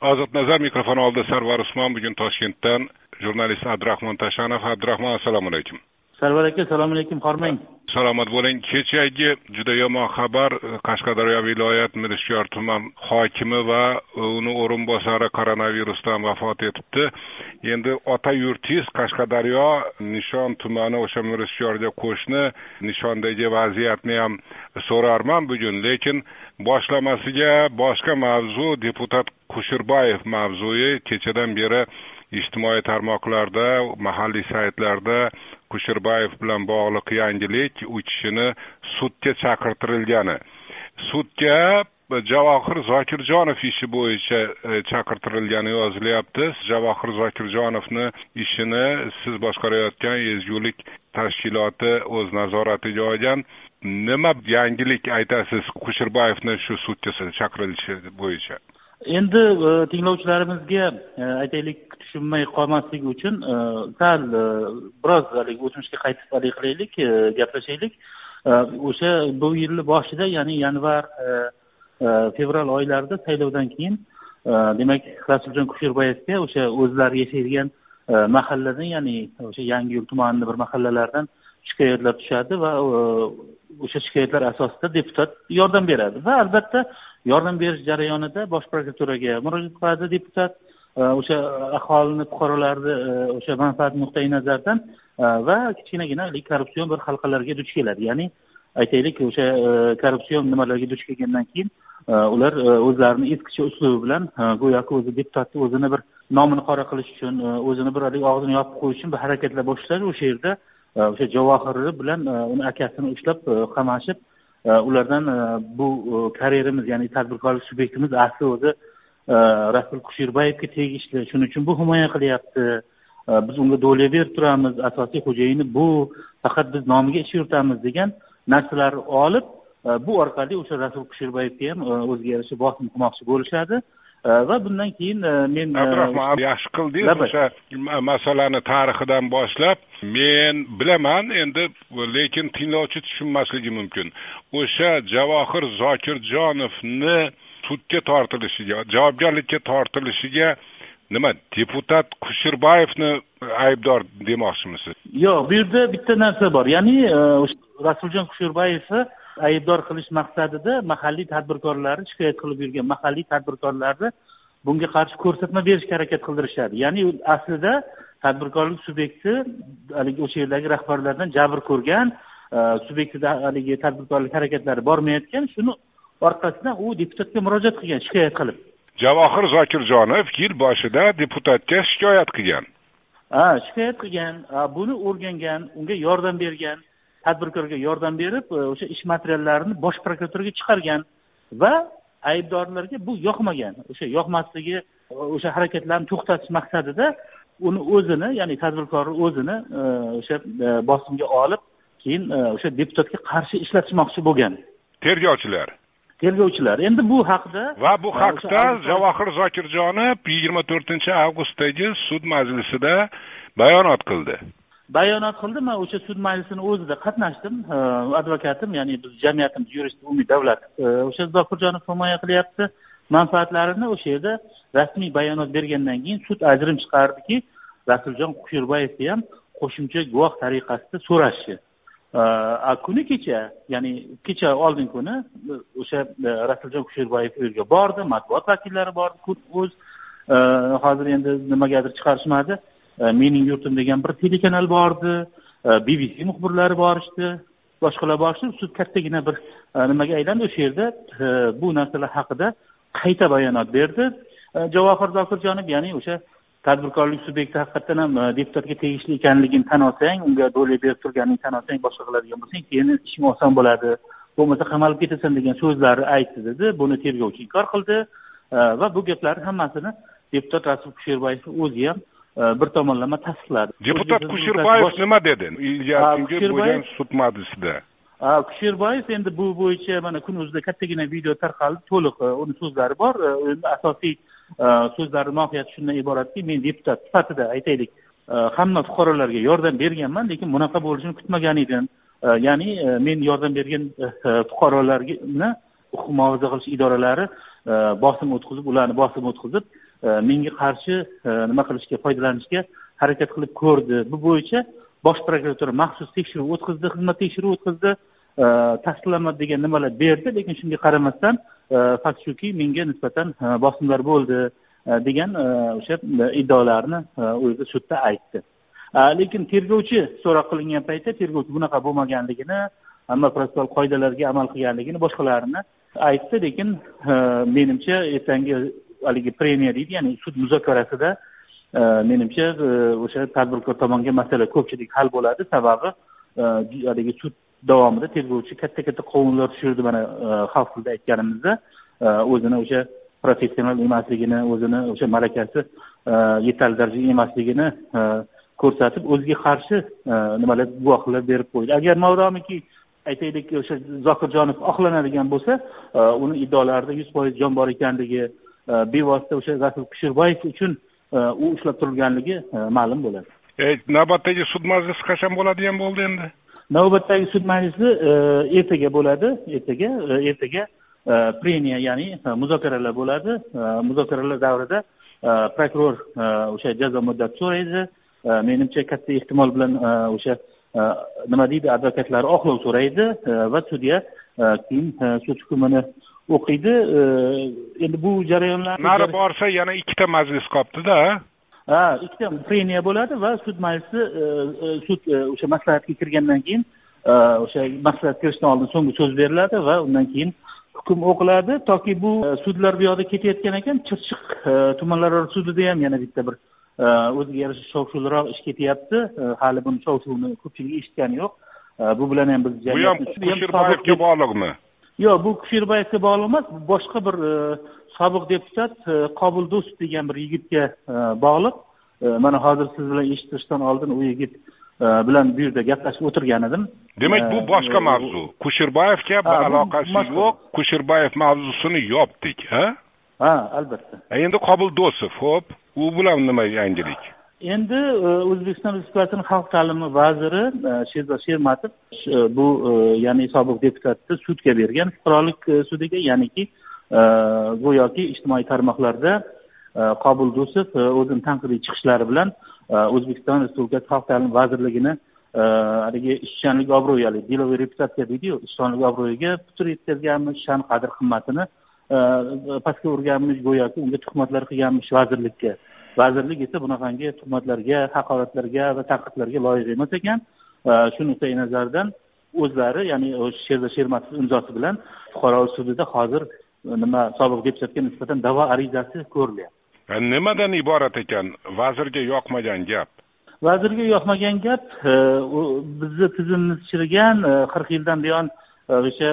ozod nazar mikrofon oldida sarvar usmon bugun toshkentdan jurnalist abdurahmon tashanov abdurahmon assalomu alaykum sarvar aka assalomu alaykum hormang. Salomat bo'ling. Kechagi juda yomon xabar. Qashqadaryo viloyat mirishkor tuman hokimi va uni o'rinbosari koronavirusdan vafot etibdi. Endi ota yurtingiz qashqadaryo nishon tumani o'sha mirishkorga qo'shni nishondagi vaziyatni ham so'rarman bugun. Lekin boshlamasiga boshqa mavzu deputat kusherbayev mavzui kechadan beri ijtimoiy tarmoqlarda mahalliy saytlarda kusherbayev bilan bog'liq yangilik u kishini sudga chaqirtirilgani. Sudga e, javohir zokirjonov ishi bo'yicha e, chaqirtirilgani yozilyapti. Javohir zokirjonovni ishini siz boshqarayotgan ezgulik tashkiloti o'z nazoratiga olgan. Nima yangilik aytasiz kusherbayevni shu sudga chaqirilishi bo'yicha? Endi e, tinglovchilarimizga e, aytaylik tushunmay qolmasligi uchun e, sal biroz haligi o'tmishga qaytib haligi qilaylik gaplashaylik. O'sha bu yilni boshida ya'ni yanvar fevral oylarida saylovdan keyin demak rasuljon kusherbayevga o'sha o'zlari yashaydigan mahalladan ya'ni o'sha yangiyo'l tumanini bir mahallalaridan shikoyatlar tushadi va o'sha shikoyatlar asosida deputat yordam beradi. Va albatta yordam berish jarayonida bosh prokuraturaga murojaat qiladi deputat. E, o'sha aholini fuqarolarni e, o'sha manfaati nuqtai nazaridan e, va kichkinagina korrupsion bir halqalarga duch keladi. Ya'ni aytaylik o'sha korrupsion nimalarga duch kelgandan keyin ular o'zlarini eskicha uslubi bilan go'yoki o'zi deputatni o'zini bir nomini qora qilish uchun o'zini bir haligi og'zini yopib qo'yish uchun bir harakatlar boshlashadi o'sha yerda o'sha javohiri bilan uni akasini ushlab qamashib E, ulardan e, bu e, karyerimiz ya'ni tadbirkorlik subyektimiz asli o'zi rasul kusherbayevga tegishli. Shuning uchun bu himoya qilyapti. Biz unga do'lya berib turamiz. Asosiy xo'jayini bu faqat biz nomiga ish yuritamiz degan narsalarni olib bu orqali o'sha rasul kusherbayevga ham o'ziga yarasha bosim qilmoqchi bo'lishadi. Va bundan keyin men abdurahmon yaxshi qildingiz o'sha masalani tarixidan boshlab men bilaman endi lekin tinglovchi tushunmasligi mumkin. O'sha javohir zokirjonovni sudga tortilishiga javobgarlikka tortilishiga nima deputat kusherbayevni aybdor demoqchimisiz? Yo'q bu yerda bitta narsa bor. Ya'ni rasuljon kusherbayevni aybdor qilish maqsadida mahalliy tadbirkorlarni shikoyat qilib yurgan mahalliy tadbirkorlarni bunga qarshi ko'rsatma berishga harakat qildirishadi. Ya'ni aslida tadbirkorlik subyekti haligi o'sha yerdagi rahbarlardan jabr ko'rgan e, subyektida haligi tadbirkorlik harakatlari bormayotgan shuni orqasidan u deputatga murojaat qilgan shikoyat qilib. Javohir zokirjonov yil boshida deputatga shikoyat qilgan. Ha shikoyat qilgan buni o'rgangan unga yordam bergan tadbirkorga yordam berib e, o'sha ish materiallarini bosh prokuraturaga chiqargan va aybdorlarga bu yoqmagan o'sha yoqmasligi o'sha harakatlarni to'xtatish maqsadida uni o'zini ya'ni tadbirkorni o'zini e, o'sha e, bosimga olib keyin o'sha deputatga qarshi ishlatishmoqchi bo'lgan. Tergovchilar. Tergovchilar. Endi bu haqda va bu haqda javohir zokirjonov yigirma to'rtinchi avgustdagi sud majlisida bayonot qildi bayonot qildi man o'sha sud majlisini o'zida qatnashdim. Advokatim ya'ni biz jamiyatimiz yurist umumiy davlat e, o'sha zokirjonov himoya qilyapti manfaatlarini. O'sha yerda rasmiy bayonot bergandan keyin sud ajrim chiqardiki rasuljon kusherbayevni ham qo'shimcha guvoh tariqasida so'rashi kuni kecha ya'ni kecha oldingi kuni o'sha e, rasuljon kusherbayev u yerga bordi matbuot vakillari bordi o'z e, hozir endi nimagadir chiqarishmadi. E, mening yurtim degan bir telekanal bordi e, bbc muxbirlari borishdi boshqalar borishdi. Sud kattagina bir e, nimaga aylandi o'sha yerda? Bu narsalar haqida qayta bayonot berdi. Javohir zokirjonov ya'ni o'sha tadbirkorlik subyekti haqiqatdan ham deputatga tegishli ekanligini tan olsang unga doля berib turganingni tan olsang boshqa qiladigan bo'lsang keyin ishing oson bo'ladi. Bo'lmasa qamalib ketasan degan so'zlarni aytdi dedi. Buni tergovchi inkor qildi. Va bu gaplarni hammasini deputat rasul kusherbayev o'zi ham bir tomonlama tasdiqladi. Deputat kusherbayev nima dedi? Ilgarigi bo'lgan sud majlisida kusherbayev endi bu bo'yicha mana kun o'zida kattagina video tarqaldi. To'liq e, uni so'zlari bor. E, endi asosiy e, so'zlarni mohiyati shundan iboratki men deputat sifatida aytaylik. Hamma fuqarolarga yordam berganman lekin bunaqa bo'lishini kutmagan edim. Ya'ni men yordam bergan fuqarolarni huquq muhofaza qilish idoralari bosim o'tkazib ularni bosim o'tkazib E, menga qarshi e, nima qilishga foydalanishga harakat qilib ko'rdi. Bu bo'yicha bosh prokuratura maxsus tekshiruv o'tkazdi xizmat tekshiruvi o'tkazdi. E, tasdiqlanmadi degan nimalar berdi lekin shunga qaramasdan fakt shuki menga nisbatan bosimlar bo'ldi degan o'sha iddaolarni o'zi sudda aytdi. Lekin tergovchi so'roq qilingan paytda tergovchi bunaqa bo'lmaganligini hamma protsessual qoidalarga amal qilganligini boshqalarini aytdi. Lekin menimcha ertangi haligi premiya deydi ya'ni sud muzokarasida e, menimcha e, o'sha tadbirkor tomonga masala ko'pchilik hal bo'ladi. Sababi e, haligi sud davomida tergovchi katta katta qovunlar tushirdi mana xalq tilida aytganimizda. O'zini o'sha professional emasligini o'zini o'sha malakasi yetarli darajada emasligini ko'rsatib o'ziga qarshi nimalar guvohlar berib qo'ydi. Agar modomiki aytaylik o'sha zokirjonov oqlanadigan bo'lsa uni iddaolarida yuz foiz jon bor ekanligi bevosita o'sha rasul kusherboyev uchun u ushlab turilganligi ma'lum bo'ladi. Navbatdagi sud majlisi qachon bo'ladigan bo'ldi endi? Navbatdagi sud majlisi ertaga bo'ladi ertaga ertaga premiya ya'ni muzokaralar bo'ladi. Muzokaralar davrida prokuror o'sha jazo muddati so'raydi. Menimcha katta ehtimol bilan o'sha nima deydi advokatlari oqlov so'raydi va sudya keyin sud hukmini o'qiydi. Endi bu jarayonlar nari borsa yana ikkita majlis qolibdida ha ikkita preniya bo'ladi va sud majlisi sud o'sha maslahatga kirgandan keyin o'sha maslahat kirishdan oldin so'nggi so'z beriladi va undan keyin hukm o'qiladi. Toki bu sudlar bu yoqda ketayotgan ekan chirchiq tumanlararo sudida ham yana bitta bir o'ziga yarasha shov shuvliroq ish ketyapti. Hali buni shov shuvini ko'pchilik eshitgani yo'q. Bu bilan ham biz bu ham kusherbayevga bog'liqmi yo'q bu kusherbayevga bog'liq emas boshqa bir sobiq deputat qobul do'stov degan bir yigitga bog'liq. Mana hozir siz bilan eshittirishdan oldin u yigit bilan bu yerda gaplashib o'tirgan edim. Demak bu boshqa mavzu. Kusherbayevga aloqasi yo'q. Kusherbayev mavzusini yopdik ha? Ha albatta. Endi qobul do'stov ho'p u bilan nima yangilik endi e, o'zbekiston respublikasini xalq ta'limi vaziri e, sherzod shermatov e, bu ya'ni sobiq deputatni sudga bergan fuqarolik sudiga ya'niki go'yoki ijtimoiy tarmoqlarda qobul do'stov o'zini tanqidiy chiqishlari bilan o'zbekiston respublikasi xalq ta'limi vazirligini haligi ishchanlik obro'yi haligi деловой reputatsiya deydiyu ishchanlik obro'yiga putur yetkazganmish shan qadr qimmatini pastga urganmish go'yoki unga tuhmatlar qilganmish vazirlikka. Vazirlik esa bunaqangi tuhmatlarga haqoratlarga va tanqidlarga loyiq emas ekan. Shu nuqtai nazardan o'zlari ya'ni sherzod shermatov imzosi bilan fuqarolik sudida hozir nima sobiq deputatga nisbatan da'vo arizasi ko'rilyapti. Nimadan iborat ekan? Vazirga yoqmagan gap. Vazirga yoqmagan gap bizni tizimimiz chirigan qirq yildan buyon o'sha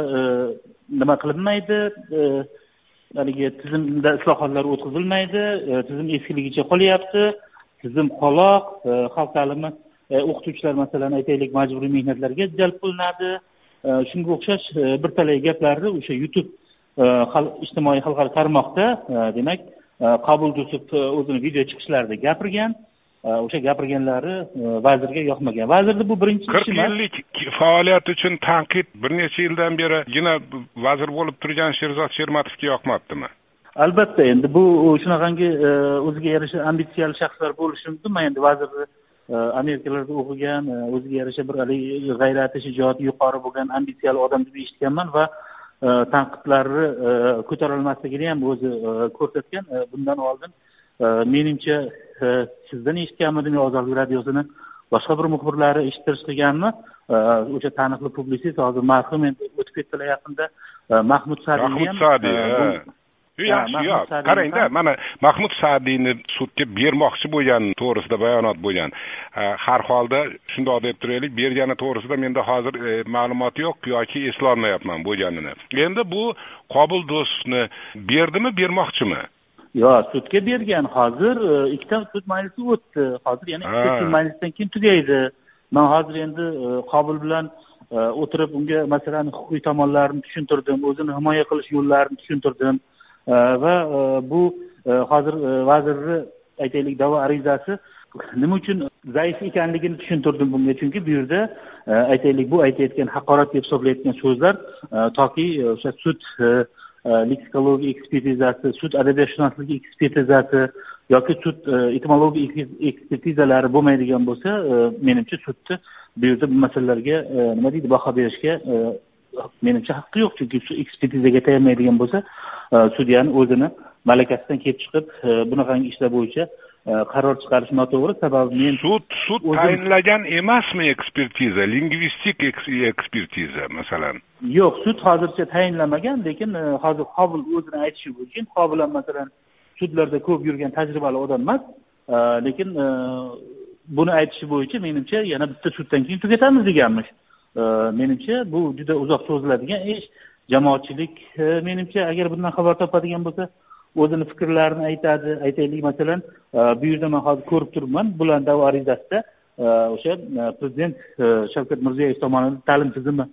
nima qilinmaydi haligi tizimda islohotlar o'tkazilmaydi e, tizim eskiligicha qolyapti. Tizim qoloq e, xalq ta'limi e, o'qituvchilar masalan aytaylik majburiy mehnatlarga jalb qilinadi. Shunga o'xshash bir talay gaplarni o'sha youtube ijtimoiy xalqaro tarmoqda demak qabul do'stov o'zini video chiqishlarida gapirgan. O'sha gapirganlari vazirga yoqmagan. Vazirni bu birinchi qirq yillik faoliyat uchun tanqid bir necha yildan berigina vazir bo'lib turgan sherzod shermatovga yoqmabdimi? Albatta endi bu shunaqangi o'ziga yarasha ambitsiyali shaxslar bo'lishi mumkin man endi vazirni amerikalarda o'qigan o'ziga yarasha bir haligi g'ayrati shijoati yuqori bo'lgan ambitsiyali odam deb eshitganman va tanqidlarni ko'tarolmasligini ham o'zi ko'rsatgan. Bundan oldin menimcha sizdan eshitganmidim yo ozodlik radiosini boshqa bir muxbirlari eshittirish qilganmi o'sha taniqli publisist hozir marhum endi o'tib ketdilar yaqinda. Mahmud sadiy mahmud sadiy yaxshi yo'q qarangda mana mahmud sadiyni sudga bermoqchi bo'lgan to'g'risida bayonot bo'lgan. Har holda shundoq deb turaylik bergani to'g'risida menda hozir ma'lumot yo'q yoki eslolmayapman bo'lganini. Endi bu qobul do'stovni berdimi bermoqchimi yo'q sudga bergan. Hozir ikkita sud majlisi o'tdi. Hozir yana ikkita sud majlisdan keyin tugaydi. Man hozir endi qobil bilan o'tirib unga masalani huquqiy tomonlarini tushuntirdim o'zini himoya qilish yo'llarini tushuntirdim. Va bu hozir vazirni aytaylik da'vo arizasi nima uchun zaif ekanligini tushuntirdim bunga. Chunki bu yerda aytaylik bu aytayotgan haqorat deb hisoblayotgan so'zlar toki o'sha sud E, leksikologiya ekspertizasi sud adabiyotshunosligi ekspertizasi yoki sud e, etimologiya ekspertizalari bo'lmaydigan bo'lsa e, menimcha sudni bu yerda bu masalalarga nima deydi baho berishga menimcha haqqi yo'q. Chunki ekspertizaga tayanmaydigan bo'lsa sudyani o'zini malakasidan kelib chiqib bunaqangi ishlar bo'yicha qaror chiqarish noto'g'ri. Sababi men sud sud tayinlagan emasmi ekspertiza lingvistik ekspertiza masalan? Yo'q sud hozircha tayinlamagan lekin hozir qobil o'zini aytishi bo'yicha qobil ham masalan sudlarda ko'p yurgan tajribali odam emas lekin buni aytishi bo'yicha menimcha yana bitta suddan keyin tugatamiz deganmish menimcha bu juda uzoq cho'ziladigan ish. Jamoatchilik menimcha agar bundan xabar topadigan bo'lsa o'zini fikrlarini aytadi aytaylik masalan bu yerda man hozir ko'rib turibman bulan da'vo arizasida o'sha prezident shavkat mirziyoyev tomonidan ta'lim tizimi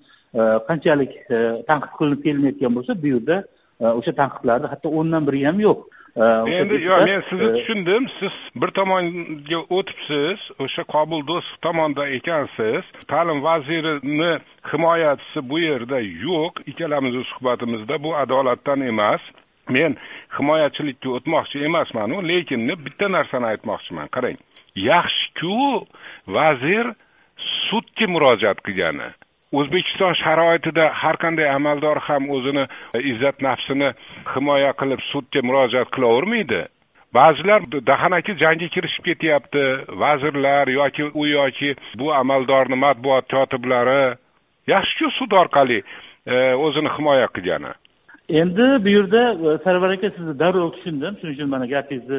qanchalik tanqid qilinib kelinayotgan bo'lsa bu yerda o'sha tanqidlarni hatto o'ndan biri ham yo'q. Endi yo'q men sizni tushundim siz bir tomonga o'tibsiz o'sha qobul do'stov tomonda ekansiz. Ta'lim vazirini himoyachisi bu yerda yo'q ikkalamizni suhbatimizda bu adolatdan emas men himoyachilikka o'tmoqchi emasman lekin bitta narsani aytmoqchiman qarang. Yaxshiku vazir sudga murojaat qilgani. O'zbekiston sharoitida har qanday amaldor ham o'zini e, izzat nafsini himoya qilib sudga murojaat qilavermaydi ba'zilar dahanaki jangga kirishib ketyapti vazirlar yoki u yoki bu amaldorni matbuot kotiblari. Yaxshiku sud orqali e, o'zini himoya qilgani. Endi bu yerda e, sarvar aka sizni darrov tushundim. Shuning uchun mana gapingizni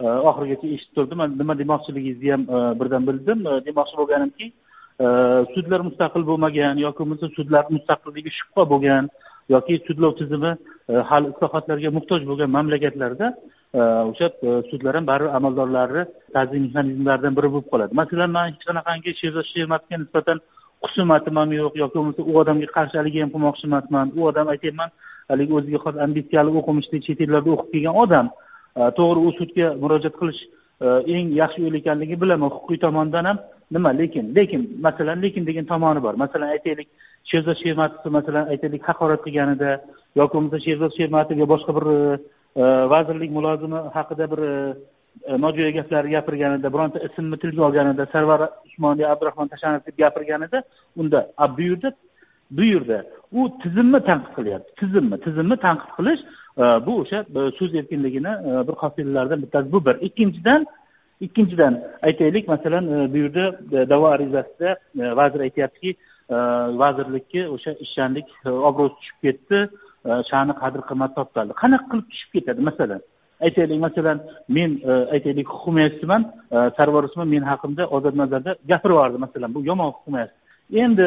e, oxirigacha eshitib turdim. Man nima demoqchiligingizni ham e, birdan bildim. Demoqchi bo'lganimki sudlar mustaqil bo'lmagan yoki bo'lmasa sudlar mustaqilligiga shubha bo'lgan yoki sudlov tizimi hali islohotlarga muhtoj bo'lgan mamlakatlarda o'sha sudlar ham baribir amaldorlarni ta'zim mexanizmlaridan biri bo'lib qoladi. Masalan man hech qanaqangi sherzod shermatovga nisbatan husumatim ham yo'q yoki bo'lmasa u odamga qarshi haligi ham qilmoqchi emasman u odam aytyapman haligi o'ziga xos ambitsiyali o'qimishli chet ellarda o'qib kelgan odam e, to'g'ri u sudga murojaat qilish e, eng yaxshi yo'l ekanligini bilaman huquqiy tomondan ham nima lekin lekin masalan lekin degan tomoni bor. Masalan aytaylik sherzod shermatovni masalan aytaylik haqorat qilganida yoki bo'lmasa sherzod shermatovga boshqa bir e, vazirlik mulozimi haqida bir nojo'ya gaplar gapirganida bironta ismni tilga olganida sarvar usmonli abdurahmon tashanov deb gapirganida unda bu yerda bu yerda. U tizimni tanqid qilyapti. Tizimni tizimni tanqid qilish e, bu o'sha e, so'z erkinligini e, bir qoidalaridan bittasi bu bir. Ikkinchidan ikkinchidan aytaylik masalan bu yerda da'vo arizasida vazir aytyaptiki vazirlikka o'sha ishchanlik obro'si tushib ketdi sha'ni qadr qimmat toptaldi. Qanaqa qilib tushib ketadi? Masalan aytaylik masalan men aytaylik huquq himoyachisiman sarvar usmon men haqimda ozod nazarda gapirib yubordi masalan bu yomon huquq endi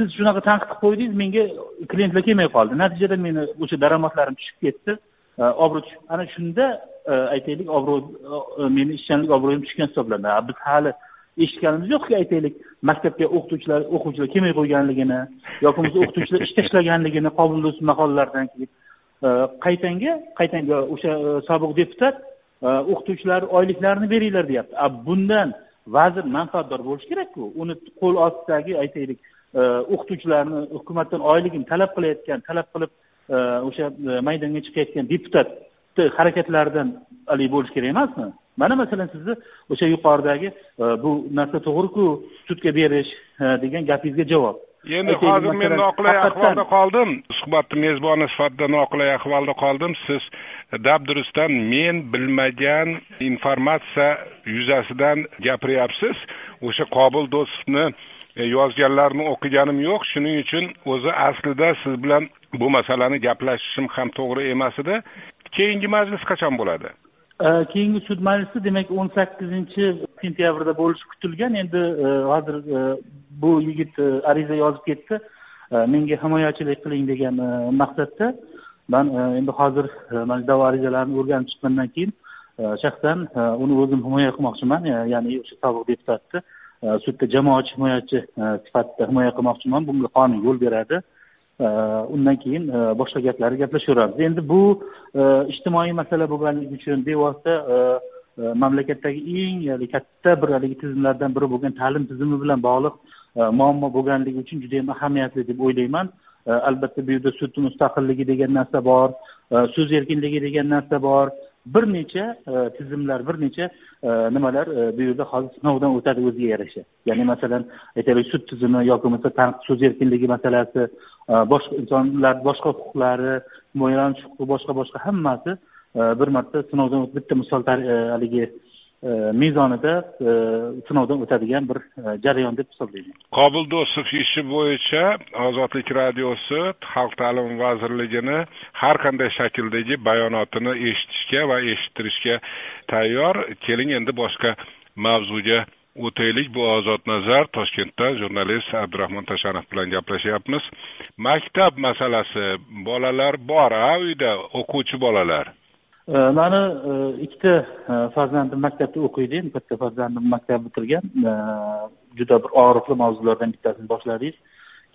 siz shunaqa tanqid qilib qo'ydingiz menga klientlar kelmay qoldi. Natijada meni o'sha daromadlarim tushib ketdi. E, obro' tushib ana shunda e, aytaylik obro' e, meni ishchanlik obro'yim tushgan hisoblanadi. Biz hali eshitganimiz yo'qki aytaylik maktabga o'qituvchilar o'quvchilar kelmay qo'yganligini yoki bo'lmasa o'qituvchilar ish tashlaganligini qobil do'st maqolalaridan keyin. Qaytanga qaytanga o'sha sobiq deputat o'qituvchilar oyliklarini beringlar deyapti. A bundan vazir manfaatdor bo'lishi kerakku. Uni qo'l ostidagi aytaylik o'qituvchilarni hukumatdan oyligini talab qilayotgan talab qilib o'sha maydonga chiqayotgan deputatni harakatlaridan haligi bo'lishi kerak emasmi? Mana masalan sizni o'sha yuqoridagi bu narsa to'g'riku sudga berish degan gapingizga javob. Endi hozir men noqulay ahvolda qoldim. Suhbatni mezboni sifatida noqulay ahvolda qoldim. Siz dabdurustdan men bilmagan informatsiya yuzasidan gapiryapsiz. O'sha qobil do'stovni E, yozganlarini o'qiganim yo'q. Shuning uchun o'zi aslida siz bilan bu masalani gaplashishim ham to'g'ri emas edi. Keyingi majlis qachon bo'ladi? E, keyingi sud majlisi demak o'n sakkizinchi sentyabrda bo'lishi kutilgan. Endi e, hozir bu yigit ariza yozib ketdi. Menga himoyachilik qiling degan maqsadda man endi hozir mana da'vo arizalarini o'rganib chiqqandan keyin shaxsan uni o'zim himoya qilmoqchiman. Ya'ni o'sha sobiq deputatni. Sudda jamoatchi himoyachi sifatida himoya qilmoqchiman. Bunga qonun yo'l beradi. Э, undan keyin э, boshqa gaplarni gaplashaveramiz endi bu э, ijtimoiy masala bo'lganligi uchun bevosita mamlakatdagi eng katta bir haligi tizimlardan biri bo'lgan ta'lim tizimi bilan bog'liq e, muammo bo'lganligi uchun juda yam ahamiyatli deb o'ylayman. E, albatta bu yerda sud mustaqilligi degan narsa bor e, so'z erkinligi degan narsa bor. Bir necha e, tizimlar bir necha e, nimalar e, bu yerda hozir sinovdan o'tadi o'ziga yarasha. Ya'ni masalan aytaylik sud tizimi yoki bo'lmasa tanqid so'z erkinligi masalasi boshqa insonlar boshqa huquqlari himoyalanish huquqi boshqa boshqa hammasi bir marta sinovdan bitta misol haligi E, mezonida e, sinovdan o'tadigan bir e, jarayon deb hisoblayman qobil do'stov ishi bo'yicha ozodlik radiosi xalq ta'limi vazirligini har qanday shakldagi bayonotini eshitishga va eshittirishga tayyor. Keling endi boshqa mavzuga o'taylik. Bu ozod nazar toshkentdan jurnalist abdurahmon tashanov bilan gaplashyapmiz. Maktab masalasi. Bolalar bor a uyda o'quvchi bolalar. Mani ikkita farzandim maktabda o'qiydi katta farzandim maktab bitirgan juda bir og'riqli mavzulardan bittasini boshladik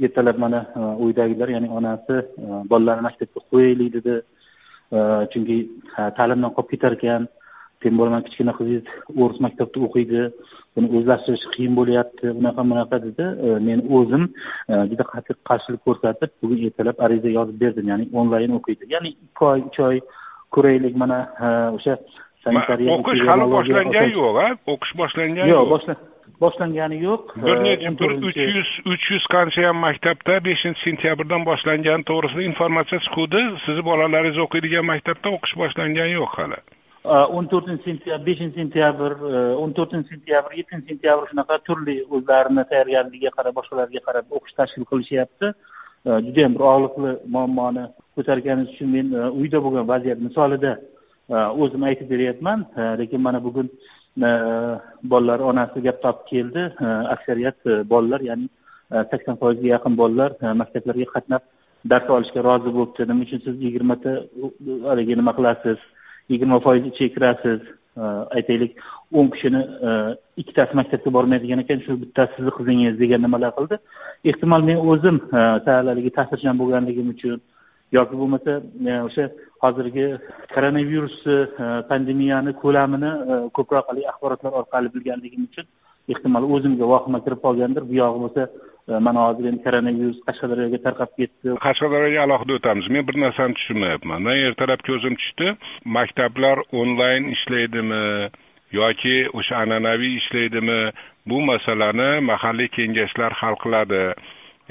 ertalab mana uydagilar ya'ni onasi bolalarni maktabga qo'yaylik dedi chunki ta'limdan qolib ketar ekan sen bo'laman kichkina qizingiz o'ris maktabda o'qiydi buni o'zlashtirish qiyin bo'lyapti unaqa bunaqa dedi men o'zim juda qattiq qarshilik ko'rsatib bugun ertalab ariza yozib berdim ya'ni onlayn o'qiydi ya'ni ikki oy uch oy ko'raylik mana o'sha sanitariya o'qish hali boshlangan yo'q a o'qish boshlangan yo'q boshlangani yo'q bir necha bir uch yuz uch yuz qanchayam maktabda beshinchi sentyabrdan boshlangani to'g'risida informatsiya chiquvdi sizni bolalaringiz o'qiydigan maktabda o'qish boshlangan yo'q hali. O'n to'rtinchi sentyabr beshinchi sentyabr o'n to'rtinchi sentyabr yettinchi sentyabr shunaqa turli o'zlarini tayyorgarligiga qarab boshqalarga qarab o'qish tashkil qilishyapti Э, judayam bir og'riqli muammoni ko'targaningiz uchun men e, uyda bo'lgan vaziyat misolida e, o'zim aytib beryapman. E, lekin mana bugun bolalar onasi gap topib keldi. Aksariyat bolalar ya'ni sakson foizga yaqin bolalar maktablarga qatnab dars olishga rozi bo'libdi. Nima uchun siz yigirmata haligi nima qilasiz? Yigirma foiz ichiga kirasiz Э, aytaylik o'n kishini e, ikkitasi maktabga bormaydigan ekan shu bittasi sizni qizingiz degan nimalar qildi. Ehtimol men o'zim e, sal haligi ta'sirchan bo'lganligim uchun yoki bo'lmasa e, o'sha hozirgi koronavirusni pandemiyani ko'lamini ko'proq haligi axborotlar orqali bilganligim uchun ehtimol o'zimga vahima kirib qolgandir. Buyog'i bo'lsa e, mana hozir endi koronavirus qashqadaryoga tarqab ketdi. Qashqadaryoga alohida o'tamiz. Men bir narsani tushunmayapman. Man ertalab ko'zim tushdi. Maktablar onlayn ishlaydimi yoki o'sha an'anaviy ishlaydimi? Bu masalani mahalliy kengashlar hal qiladi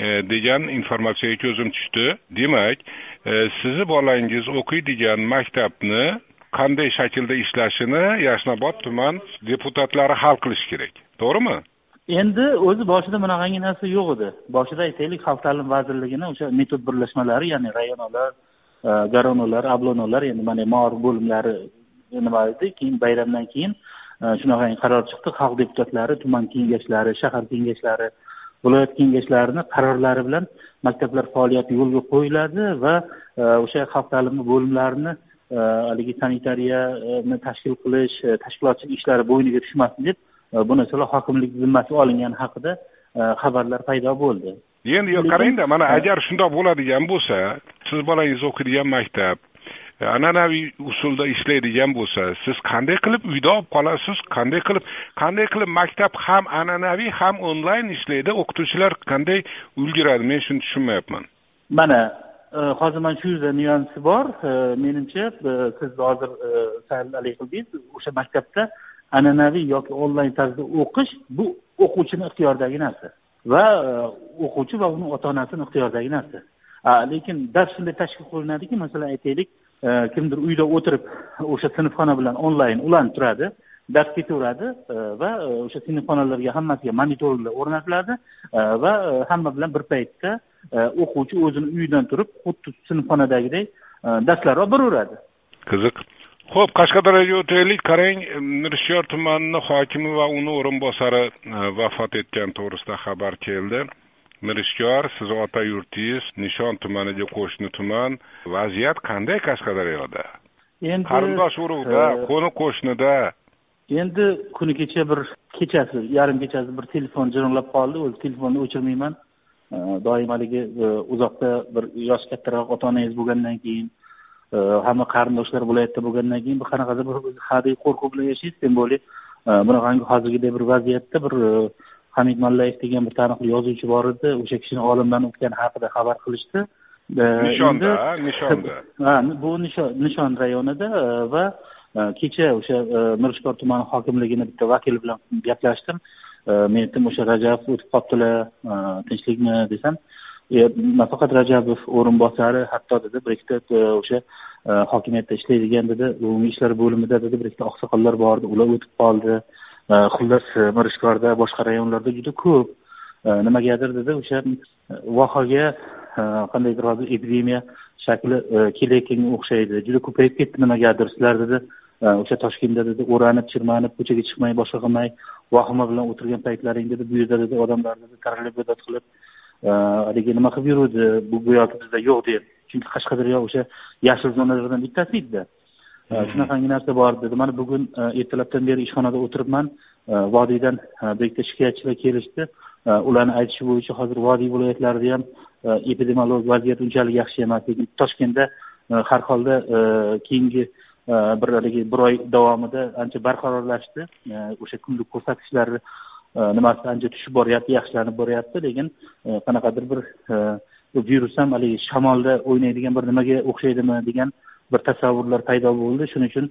e, degan informatsiyaga ko'zim tushdi. Demak e, sizni bolangiz o'qiydigan maktabni qanday shaklda ishlashini yashnobod tuman deputatlari hal qilishi kerak. To'g'rimi? Endi o'zi boshida bunaqangi narsa yo'q edi. Boshida aytaylik xalq ta'limi vazirligini o'sha metod birlashmalari ya'ni rayonolar e, garonolar ablonolar endi mana maorif bo'limlari nima edi? Keyin bayramdan keyin e, shunaqangi qaror chiqdi. Xalq deputatlari tuman kengashlari shahar kengashlari viloyat kengashlarini qarorlari bilan maktablar faoliyati yo'lga qo'yiladi va e, o'sha xalq ta'limi bo'limlarini haligi sanitariyani tashkil qilish tashkilotchilik ishlari bo'yniga tushmasin deb bu narsalar hokimlik zimmasiga olingani haqida xabarlar paydo bo'ldi. Endi qarangda mana agar shundoq bo'ladigan bo'lsa siz bolangiz o'qiydigan maktab an'anaviy usulda ishlaydigan bo'lsa siz qanday qilib uyda olib qolasiz? Qanday qilib qanday qilib maktab ham an'anaviy ham onlayn ishlaydi? O'qituvchilar qanday ulguradi? Men shuni tushunmayapman. Mana e, hozir mana shu yerda nyuansi bor. E, menimcha e, siz hozir sal haligi qildingiz. O'sha maktabda an'anaviy yoki onlayn tarzda o'qish bu o'quvchini ixtiyoridagi narsa va e, o'quvchi va uni ota onasini ixtiyoridagi narsa. Lekin dars shunday tashkil qilinadiki masalan aytaylik e, kimdir uyda o'tirib o'sha sinfxona bilan onlayn ulanib turadi dars ketaveradi e, va o'sha sinfxonalarga hammasiga monitorlar o'rnatiladi va hamma bilan bir paytda o'quvchi o'zini uyidan turib xuddi sinfxonadagidek darslar olib boraveradi qiziq. Ho'p qashqadaryoga o'taylik qarang. Mirishyor tumanini hokimi va uni o'rinbosari vafot etgani to'g'risida xabar keldi. Mirishkor sizni ota yurtingiz nishon tumaniga qo'shni tuman. Vaziyat qanday qashqadaryoda? Endi qarindosh urug'da e, qo'ni qo'shnida. endi kuni kecha bir kechasi yarim kechasi bir telefon jiringlab qoldi. O'zi telefonni o'chirmayman. E, doim haligi e, uzoqda bir yoshi kattaroq ota onangiz bo'lgandan keyin hamma qarindoshlar viloyatda bo'lgandan keyin bir qanaqadir bir hadeb qo'rquv bilan yashaysiz. Тем более bunaqangi hozirgiday bir vaziyatda bir hamid mallayev degan bir taniqli yozuvchi bor edi. O'sha kishini olamdan o'tgani haqida xabar qilishdi. Nishonda nishonda. Ha bu nishon rayonida va kecha o'sha mirishkor tumani hokimligini bitta vakili bilan gaplashdim. Men aytdim o'sha rajabov o'tib qolibdilar tinchlikmi desam E, nafaqat rajabov o'rinbosari hatto dedi bir ikkita e, o'sha e, hokimiyatda ishlaydigan dedi umumiy ishlar bo'limida dedi bir ikkita oqsoqollar bor edi ular o'tib qoldi. Xullas mirishkorda boshqa rayonlarda juda ko'p. Nimagadir dedi o'sha vohaga qandaydir hozir epidemiya shakli kelayotganga o'xshaydi. Juda ko'payib ketdi nimagadir. Sizlar dedi o'sha toshkentda dedi o'ranib chirmanib ko'chaga chiqmay boshqa qilmay vahima bilan o'tirgan paytlaring dedi bu yerda dedi odamlar dedi taralib qilib haligi nima qilib yuruvdi? Bu go'yoki bizda yo'q deb. Chunki qashqadaryo o'sha yashil zonalardan bittasi edida. Shunaqangi narsa bor dedi. Mana bugun ertalabdan beri ishxonada o'tiribman. Vodiydan yerda shikoyatchilar kelishdi. Ularni aytishi bo'yicha hozir vodiy viloyatlarida ham epidemiologik vaziyat unchalik yaxshi emas lekin toshkentda har holda keyingi bir haligi bir oy davomida ancha barqarorlashdi. O'sha kunlik ko'rsatkichlari nimasi ancha tushib boryapti yaxshilanib boryapti lekin qanaqadir bir virus ham haligi shamolda o'ynaydigan bir nimaga o'xshaydimi degan bir tasavvurlar paydo bo'ldi. Shuning uchun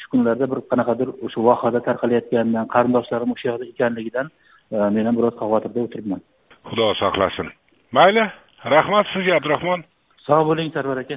shu kunlarda bir qanaqadir o'sha vohada tarqalayotganidan qarindoshlarim o'sha yoqda ekanligidan men ham biroz xavotirda o'tiribman. Xudo saqlasin. Mayli rahmat sizga abdurahmon. Sog' bo'ling sarvar aka